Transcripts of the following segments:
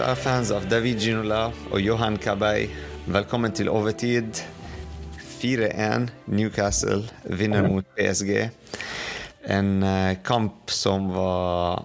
Kjære fans av David Ginola og Johan Kabay, velkommen til overtid. 4-1 Newcastle vinner mot PSG. En eh, kamp som var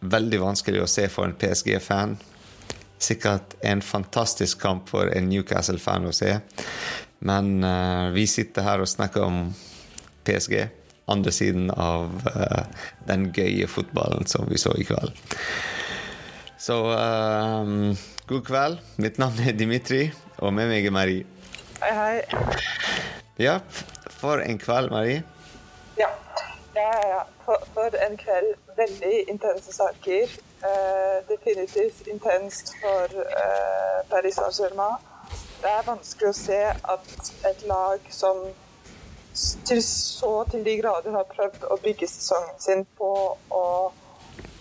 veldig vanskelig å se for en PSG-fan. Sikkert en fantastisk kamp for en Newcastle-fan å se. Men uh, vi sitter her og snakker om PSG. Andre siden av uh, den gøye fotballen som vi så i kveld. Så um, god kveld. Mitt navn er Dimitri, og med meg er Marie. Hei, hei. Ja, for en kveld, Marie. Ja, ja, ja. For, for en kveld. Veldig intense saker. Uh, definitivt intenst for uh, Paris Saint-Germain. Det er vanskelig å se at et lag som til så til de grader har prøvd å bygge sesongen sin på å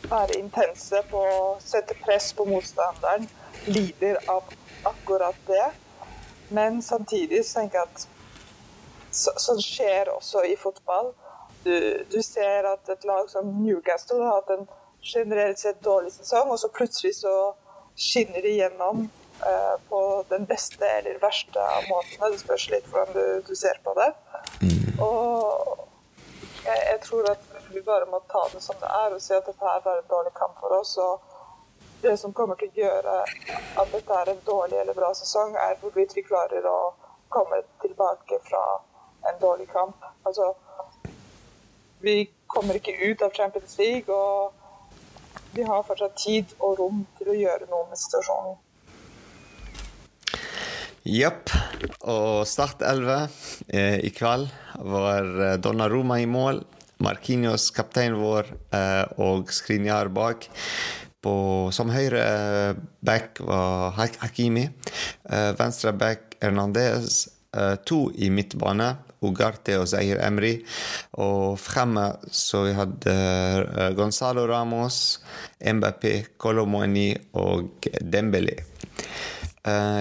være intense på å sette press på motstanderen, lider av akkurat det. Men samtidig så tenker jeg at sånn skjer også i fotball. Du, du, ser at et lag som Newcastle har hatt en generelt sett dårlig sesong, og så plutselig så skinner de gjennom uh, på den beste eller verste av måtene. Det spørs litt hvordan du, du ser på det. Mm. Og jeg, jeg tror at vi bare må ta det som det er og si at dette her var en dårlig kamp for oss. og det som kommer til å gjøre at dette er en dårlig eller bra sesong, er hvorvidt vi klarer å komme tilbake fra en dårlig kamp. Altså, vi kommer ikke ut av Champions League, og vi har fortsatt tid og rom til å gjøre noe med situasjonen. Jepp. Og Start 11 eh, i kveld var eh, Donna Roma i mål. Markinios, kapteinen vår, eh, og Skrinjar bak. På, som høyre eh, back var Hakimi. Eh, venstre back Hernandez. To i midtbane, Ugarte og Zahir Emry. Og fremme så vi hadde Gonzalo Ramos, Mbappé, Colomoni og Dembélé.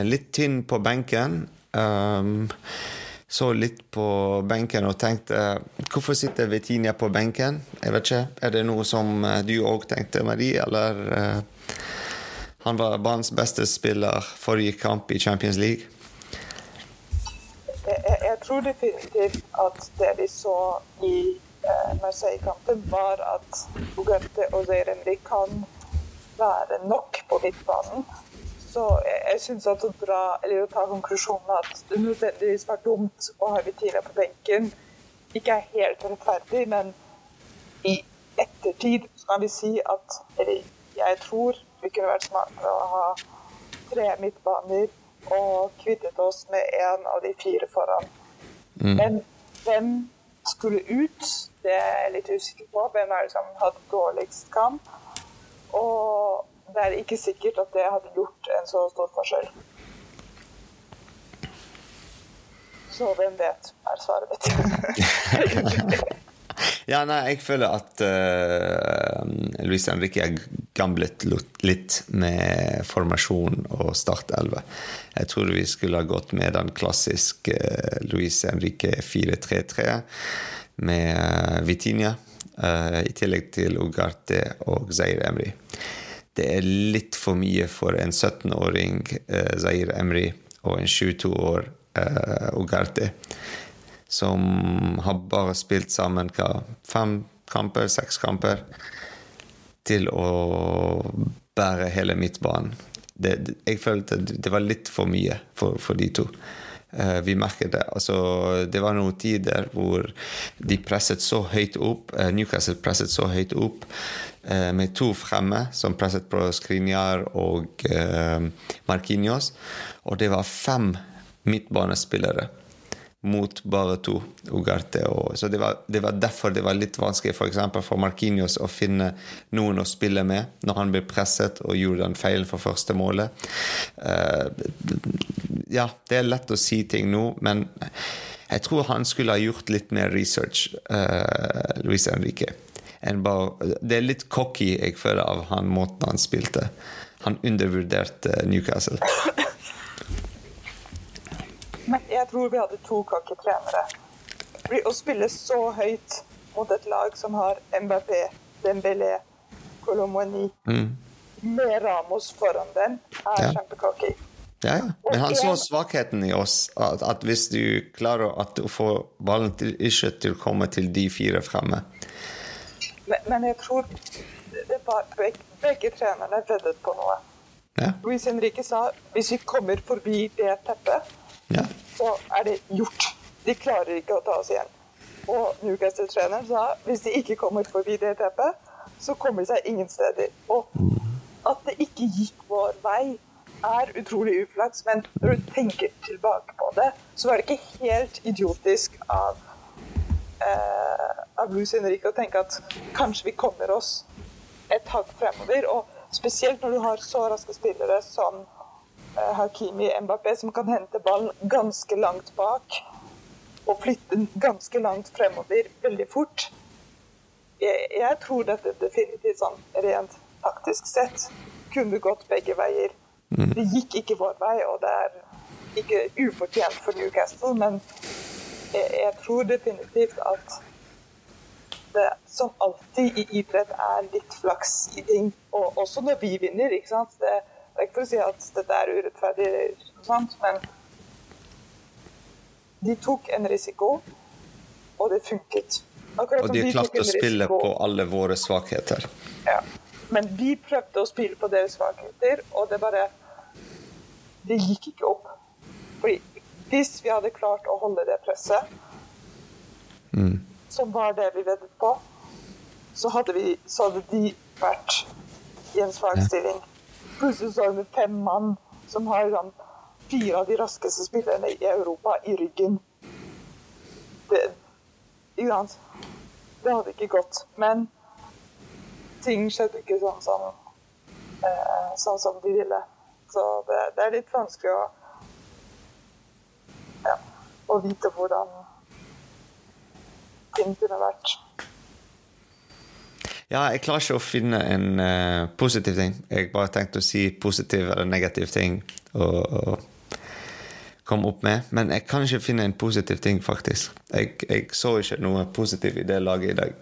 Litt tynn på benken. Um, så litt på benken og tenkte Hvorfor sitter Vetinia på benken? Jeg vet ikke. Er det noe som eh, du òg tenkte, Marie, eller uh, Han var banens beste spiller forrige kamp i Champions League. Jeg, tror definitivt at det vi så i uh, Marseille-kampen, var at Ugarte og Zeyremri kan være nok på midtbanen så jeg, jeg syns at å dra, å ta konklusjonen at det nødvendigvis var dumt å ha Vitina på benken, ikke er helt rettferdig, men i ettertid kan vi si at Eller jeg tror vi kunne vært smartere å ha tre midtbaner og kvittet oss med én av de fire foran. Mm. Men hvem skulle ut? Det er jeg litt usikker på. Hvem er det som hadde dårligst kamp? Og det er ikke sikkert at det hadde gjort en så stor forskjell. Så hvem vet, er svaret mitt. ja, nei, jeg føler at uh, Louise Henrique er gamblet litt med formasjon og start 11. Jeg tror vi skulle ha gått med den klassiske uh, Louise Henrique 4-3-3 med uh, Vitinia, uh, i tillegg til Ugarte og Zaire Emry det er litt for mye for en 17-åring eh, Zair Emry og en 22 år eh, Ugarte, som har bare spilt sammen hva, fem kamper, seks kamper, til å bære hele midtbanen. Det, jeg følte det var litt for mye for, for de to. Uh, vi merket det. Altså, det var noen tider hvor de presset så høyt opp. Uh, Newcastle presset så høyt opp uh, med to fremme som presset på Skrinjar og Markinios. Og det var fem midtbanespillere mot bare to Ugarte. Og, så det var, det var, derfor det var litt vanskelig for, for Markinios å finne noen å spille med når han ble presset og gjorde den feilen for første målet. Uh, ja, det er lett å si ting nå, men jeg tror han skulle ha gjort litt mer research, uh, Luis Henrique. Bare, det er litt cocky, jeg føler, av han måten han spilte. Han undervurderte Newcastle. Jeg tror vi hadde to kakketrenere. trenere. Å spille så høyt mot et lag som har Mbappé, Dembélé, Colomoni, mm. med Ramos foran dem, er Ja. kjempecocky. Ja, ja. Men han så svakheten i oss. At, at hvis du klarer at du får ballen til, ikke til å komme til de fire fremme Men, men jeg tror det var begge, begge trenerne veddet på noe. Ja. Luis Henrique sa hvis vi kommer forbi det teppet, ja. så er det gjort. De klarer ikke å ta oss igjen. Og Newcastle-treneren sa hvis de ikke kommer forbi det teppet, så kommer de seg ingen steder. Og at det ikke gikk vår vei, er utrolig uflaks, men når du tenker tilbake på det, så var det ikke helt idiotisk av eh, av Luis Henrik å tenke at kanskje vi kommer oss et hakk fremover. Og spesielt når du har så raske spillere som Hakimi Mbappé, som kan hente ballen ganske langt bak og flytte den ganske langt fremover veldig fort. Jeg, jeg tror dette definitivt sånn rent taktisk sett kunne gått begge veier. Det gikk ikke vår vei, og det er ikke ufortjent for Newcastle, men jeg, jeg tror definitivt at det som alltid i idrett er litt flaks i ting. Og også når vi vinner, ikke sant. Det, det er ikke for å si at dette er urettferdig, og sånt, men de tok en risiko, og det funket. Akkurat Og de, de klarte å spille risiko- på alle våre svakheter. ja. Men vi prøvde å spille på deres svakheter, og det bare Det gikk ikke opp. Fordi hvis vi hadde klart å holde det presset, som var det vi veddet på, så hadde, vi, så hadde de vært i en svak Ja. Plutselig står vi fem mann som har sånn, fire av de raskeste spillerne i Europa i ryggen. Det, ikke det hadde ikke gått. Men ting skjedde ikke sånn som, eh, sånn som de ville. Så det, det er litt vanskelig å, ja, å vite hvordan ting kunne vært. Ja, jeg klarer ikke å finne en uh, positiv ting. Jeg bare tenkte å si positiv eller negativ ting og, komme opp med. Men jeg kan ikke finne en positiv ting, faktisk. Jeg, jeg så ikke noe positivt i det laget i dag.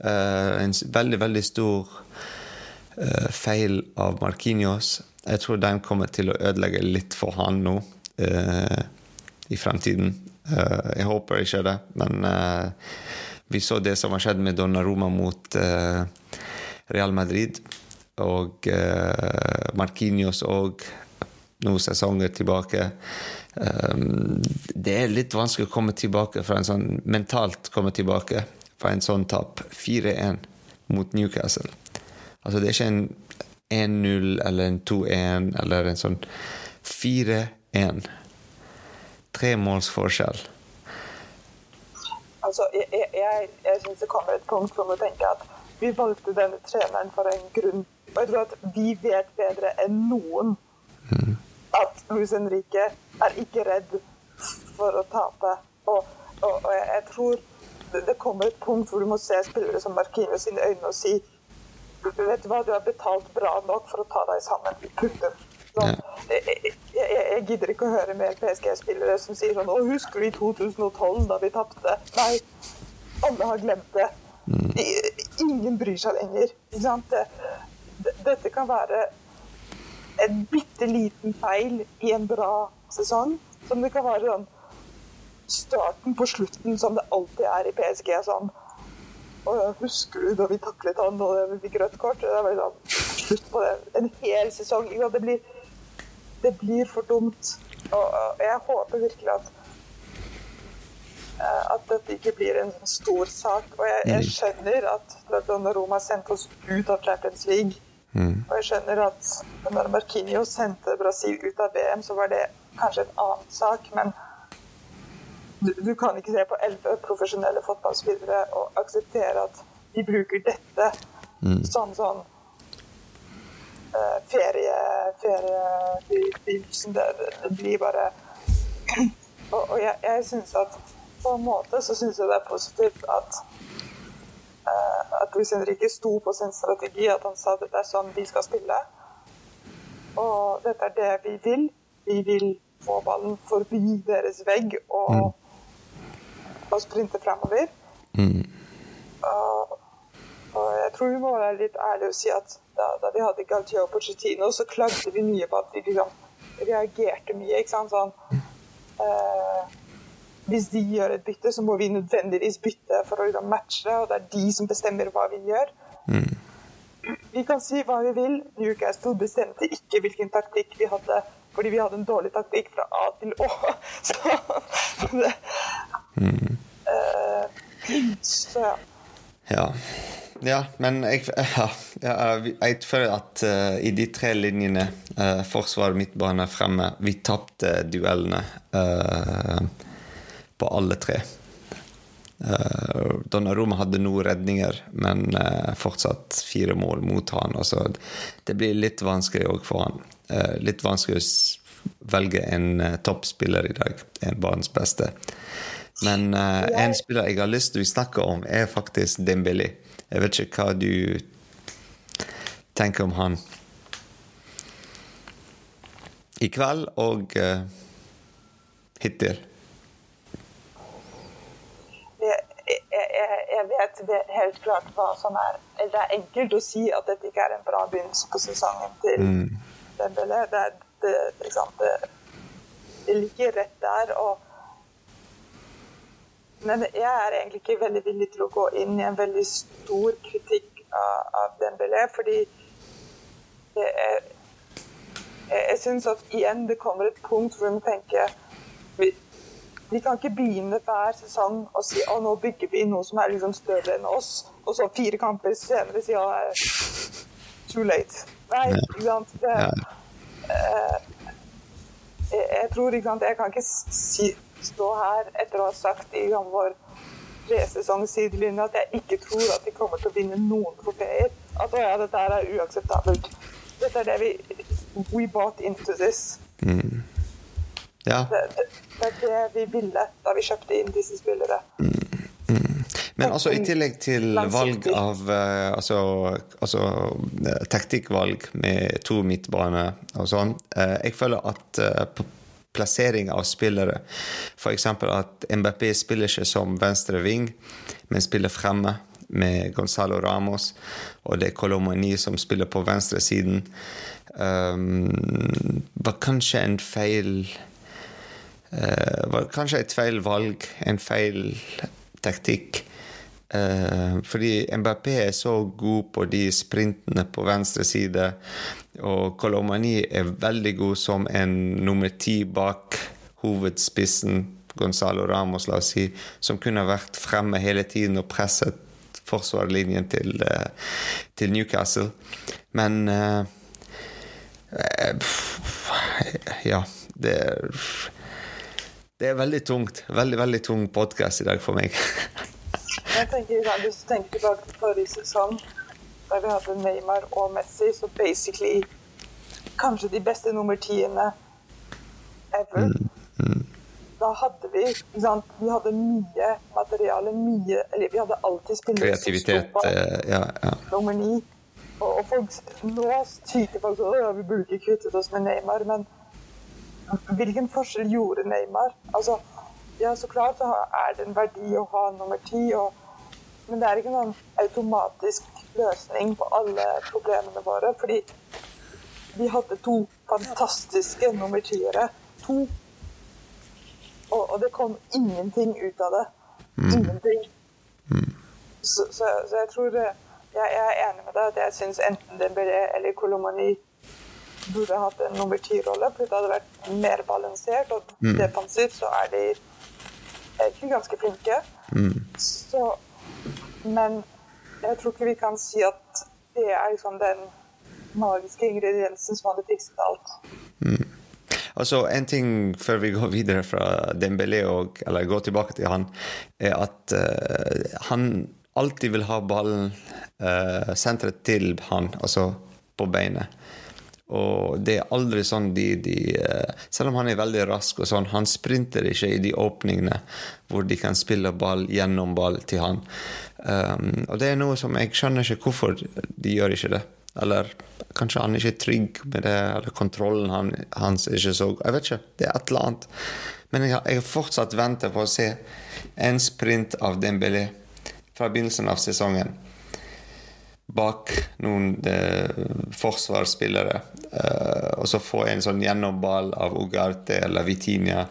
Uh, en veldig, veldig stor uh, feil av Marquinhos. Jeg tror den kommer til å ødelegge litt for han nå i fremtiden. Jeg håper ikke det, men vi så det som har skjedd med Donnarumma mot uh, Real Madrid. Og uh, Marquinhos òg noen sesonger tilbake. Um, det er litt vanskelig å komme tilbake fra en sånn mentalt komme tilbake fra en sånn tap. 4-1 mot Newcastle. Altså, det er ikke en 1-0 eller en 2-1 eller en sånn 4-1. Tre måls forskjell. Altså, jeg, jeg, jeg, syns det kommer et punkt hvor man tenker at vi valgte denne treneren for en grunn. Og jeg tror at vi vet bedre enn noen at Luis Henrique er ikke redd for å tape. Og, og, og jeg, tror det, det kommer et punkt hvor du må se spillere som Markino sine øyne og si Vet du hva, du har betalt bra nok for å ta deg sammen. Punktum. Sånn. Jeg, jeg, jeg, gidder ikke å høre mer PSG-spillere som sier sånn Å, husker du i 2012 da vi tapte? Nei, alle har glemt det. I- Ingen bryr seg lenger. Ikke sant? Det, det, dette kan være en bitte liten feil i en bra sesong, som det kan være sånn starten på slutten, som det alltid er i PSG. sånn og husker du da vi taklet han og vi fikk rødt kort? Det bare sånn, slutt på det. En hel sesong. Det blir, det blir for dumt. Og, og jeg håper virkelig at eh, at dette ikke blir en sånn stor sak. Og jeg, jeg skjønner at Donnarumma sendte oss ut av Champions League. Og jeg skjønner at når Marquinhos sendte Brasil ut av VM, så var det kanskje en annen sak. Men du, du kan ikke se på elleve profesjonelle fotballspillere og akseptere at de bruker dette som sånn ferie... Feriebydelsen. Det, det, det blir bare Og, og jeg, jeg syns at på en måte så syns jeg det er positivt at eh, at Luis Henrique sto på sin strategi, at han sa at det er sånn vi skal spille. Og dette er det vi vil. Vi vil få ballen forbi deres vegg og, og sprinte fremover. Og, og jeg tror vi må være litt ærlige og si at da, da vi hadde Galtier og Pochettino, så klagde vi mye på at vi liksom reagerte mye. ikke sant? Sånn, eh, hvis de gjør et bytte, så må vi nødvendigvis bytte for å liksom, matche det, og det er de som bestemmer hva vi gjør. Mm. Vi kan si hva vi vil. Newcastle bestemte ikke hvilken taktikk vi hadde, fordi vi hadde en dårlig taktikk fra A til Å. Så, det, mm. eh, så ja. Ja. Ja, men jeg, ja, jeg føler at uh, i de tre linjene, uh, forsvar, midtbane, fremme Vi tapte duellene uh, på alle tre. Uh, Donnaroma hadde noen redninger, men fortsatt fire mål mot han. Altså, det blir litt vanskelig òg for han. litt vanskelig å velge en toppspiller i dag, en banens beste. Men en spiller jeg har lyst til å snakke om, er faktisk Dimbilly. Jeg vet ikke hva du tenker om han i kveld og uh, hittil. Jeg, vet helt klart hva som er Det er enkelt å si at dette ikke er en bra begynnelse på sesongen til mm. Dembélé. Det, det, liksom, det, det ligger rett der. og men jeg er egentlig ikke veldig villig til å gå inn i en veldig stor kritikk av, av Dembélé, fordi jeg, jeg, jeg syns at igjen det kommer et punkt hvor vi tenker vi, vi kan ikke begynne hver sesong og si å nå bygger vi noe som er liksom større enn oss, og så fire kamper senere si at too late. Nei, ikke sant. Det, uh, jeg, jeg, tror ikke sant, Jeg kan ikke si stå her etter å ha sagt i vår presesong sidelinje at jeg ikke tror at de kommer til å vinne noen trofeer. At ja, dette er uakseptabelt. Dette er det vi We bought into this. Mm. Ja. Det, det, det, er det vi ville da vi kjøpte inn disse spillere. Mm. Mm. Men altså, i tillegg til valg av uh, altså, altså uh, taktikkvalg med to midtbane og sånn, uh, jeg føler at på plassering av spillere. F.eks. at MBP spiller ikke som venstre ving, men spiller fremme med Gonzalo Ramos, og det er Colomani som spiller på venstresiden. Um, var kanskje en feil uh, Var kanskje et feil valg, en feil taktikk. Uh, fordi MBP er så god på de sprintene på venstre side, og Kolomani er veldig god som en nummer ti bak hovedspissen, Gonzalo Ramos, la oss si, som kunne vært fremme hele tiden og presset forsvarslinjen til, uh, til Newcastle. Men uh, Ja, det er det er veldig tungt. Veldig, veldig tung podkast i dag for meg. Jeg tenker, Hvis du tenker tilbake til forrige sesong, der vi hadde Neymar og Messi, så basically kanskje de beste nummer tiende ever. Mm, mm. Da hadde vi sant, Vi hadde mye materiale, mye Eller vi hadde alltid spillere som sto på uh, ja, ja. nummer ni. Og, og folk, nå tyter folk sånn ja, vi burde ikke kvittet oss med Neymar, men hvilken forskjell gjorde Neymar? Altså, ja, så klart er det en verdi å ha nummer ti. Og men det er ikke noen automatisk løsning på alle problemene våre. Fordi vi hadde to fantastiske nummer tiere. To. Og, og, det kom ingenting ut av det. Mm. Ingenting. Mm. Så, så, så, jeg tror jeg, jeg, er enig med deg at jeg syns enten Dembélé eller Kolomani burde hatt en nummer ti-rolle, for det hadde vært mer balansert. Og mm. defensivt så er de egentlig ganske flinke. Mm. Så men jeg tror ikke vi kan si at det er liksom den magiske ingrediensen som hadde fikset alt. Mm. Altså, En ting før vi går videre fra Dembélé, og, eller går tilbake til han, er at uh, han alltid vil ha ballen uh, sentret til han, altså på beinet. Og det er aldri sånn de, de, eh, Selv om han er veldig rask, og sånn, han sprinter ikke i de åpningene hvor de kan spille ball gjennom ball til han. Um, og det er noe som jeg skjønner ikke hvorfor de gjør ikke det. Eller kanskje han ikke er trygg med det, eller kontrollen han, hans er ikke så Jeg vet ikke. Det er et eller annet. Men jeg jeg fortsatt venter på å se en sprint av Dembélé fra begynnelsen av sesongen. Bak noen eh, forsvarsspillere. Eh, og så få en sånn gjennomball av Ugarte eller Vitinia.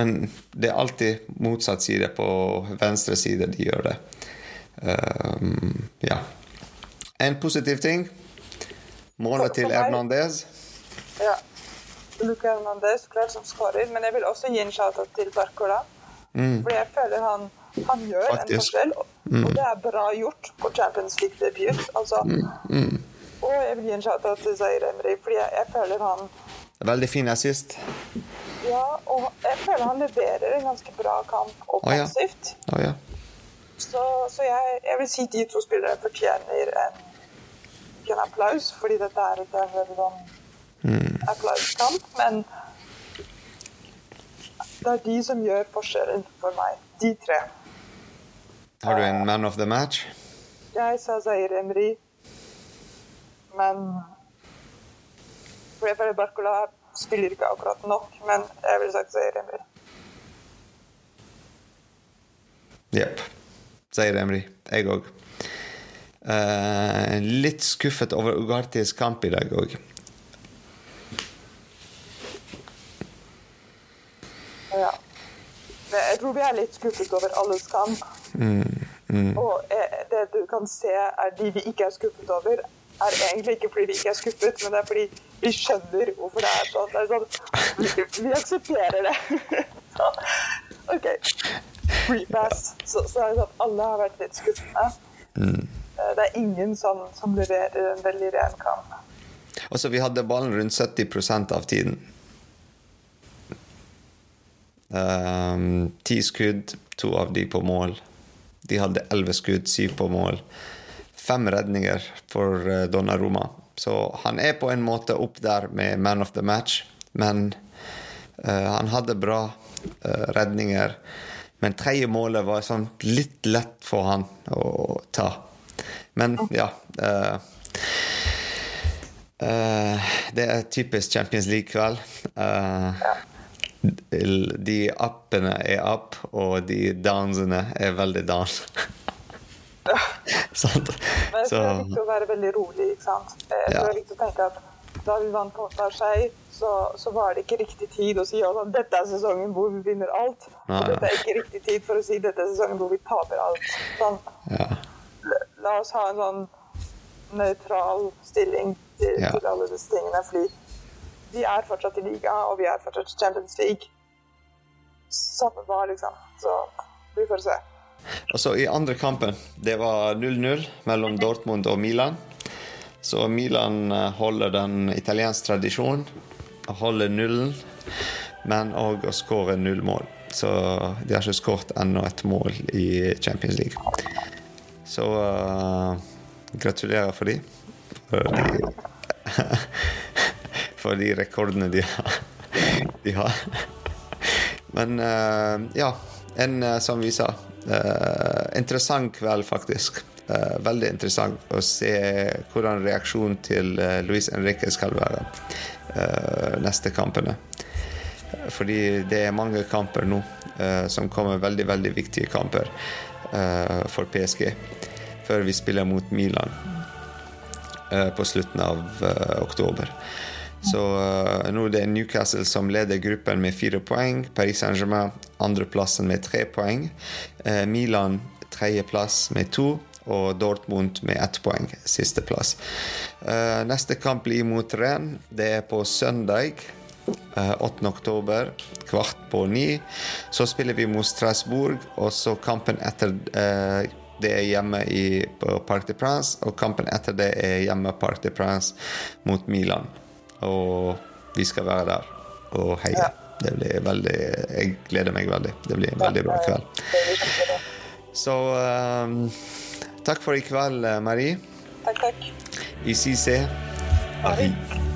Men det er alltid motsatt side. På venstre side de gjør det. Eh, ja. En positiv ting. Målet til Hernandez. Ja. Luca Hernandez, klart som skårer, men jeg vil også gi en shout-out til Barcola. Mm. Fordi jeg føler han, han gjør Faktisk. en forskjell, og, Mm. og det er bra gjort på Champions League-debut. Altså, Mm. Og jeg vil gi en shout-out til Zair Emry, fordi jeg, jeg føler han Veldig fin assist. Ja, og jeg føler han leverer en ganske bra kamp Å, ja. oh, ja. Så, så jeg, jeg vil si de to spillerne fortjener en, en applaus, fordi dette er ikke en veldig sånn applauskamp, men det er de som gjør forskjellen for meg. De tre. Har du en man of the match? Jeg sa Zaire Emry, men Fordi Barcola spiller ikke akkurat nok, men jeg ville sagt Zaire Emry. Jepp. Zaire Emry. Jeg òg. litt skuffet over Ugartis kamp i dag òg. Ja. Men jeg tror vi er litt skuffet over alles kamp. Og eh, det du kan se, er de vi ikke er skuffet over, er egentlig ikke fordi vi ikke er skuffet, men det er fordi vi skjønner hvorfor det er sånn. Det er sånn vi, vi aksepterer det. OK. Repass. Så, så er det sånn alle har vært litt skuffende. Mm. Det er ingen som, som leverer en veldig ren kamp. Altså, vi hadde ballen rundt 70% av tiden. Ehm, Ti skudd, to av de på mål. De hadde elleve skudd, syv på mål. Fem redninger for uh, Donnarumma. Så han er på en måte opp der med man of the match, men uh, han hadde bra uh, redninger. Men tredje målet var sånn litt lett for han å ta. Men ja Uh, Uh, Det er typisk Champions League-kveld. Eh, de appene er app, og de downsene er veldig down. Sant? Men tror det er viktig å være veldig rolig. ikke sant? Jeg tror Ja. det er viktig å tenke at da vi vant mot Marseille, så, så var det ikke riktig tid å si at dette er sesongen hvor vi vinner alt. Nei. Og dette er ikke riktig tid for å si dette er sesongen hvor vi taper alt. Sånn, ja. la oss ha en sånn nøytral stilling til, Ja. til alle disse tingene. Fordi vi er fortsatt i liga, og vi er fortsatt i Champions League. Samme hva, liksom. Så vi får se. Og så i andre kampen, det var 0-0 mellom Dortmund og Milan. Så Milan eh, holder den italiensk tradisjon, holder nullen, men òg å skåre null mål. Så de har ikke skåret ennå et mål i Champions League. Så uh, gratulerer for de. For de, for de rekordene de har. De har. Men eh, ja, en eh, som vi sa eh, Interessant kveld, faktisk. Veldig interessant å se hvordan reaksjonen til Luis Henrique skal være neste kampene. Fordi det er mange kamper nå som kommer, veldig veldig viktige kamper for PSG. Før vi spiller mot Milan på slutten av oktober. Så eh, nå er det Newcastle som leder gruppen med fire poeng. Paris Saint-Germain andreplassen med tre poeng. Eh, Milan tredjeplass med to. Og Dortmund med ett poeng, sisteplass. Uh, neste kamp blir mot Rennes. Det er på søndag. eh, 8. oktober, kvart på ni. Så spiller vi mot Strasbourg, og så kampen etter eh, det er hjemme i, Parc de Prince, og kampen etter det er hjemme Parc de Prince mot Milan. Og vi skal være der og heie. Ja. Det blir veldig Jeg gleder meg veldig. Det blir en veldig bra kveld. Så um, takk for i kveld, eh, Marie. Takk, takk. Paris. Paris.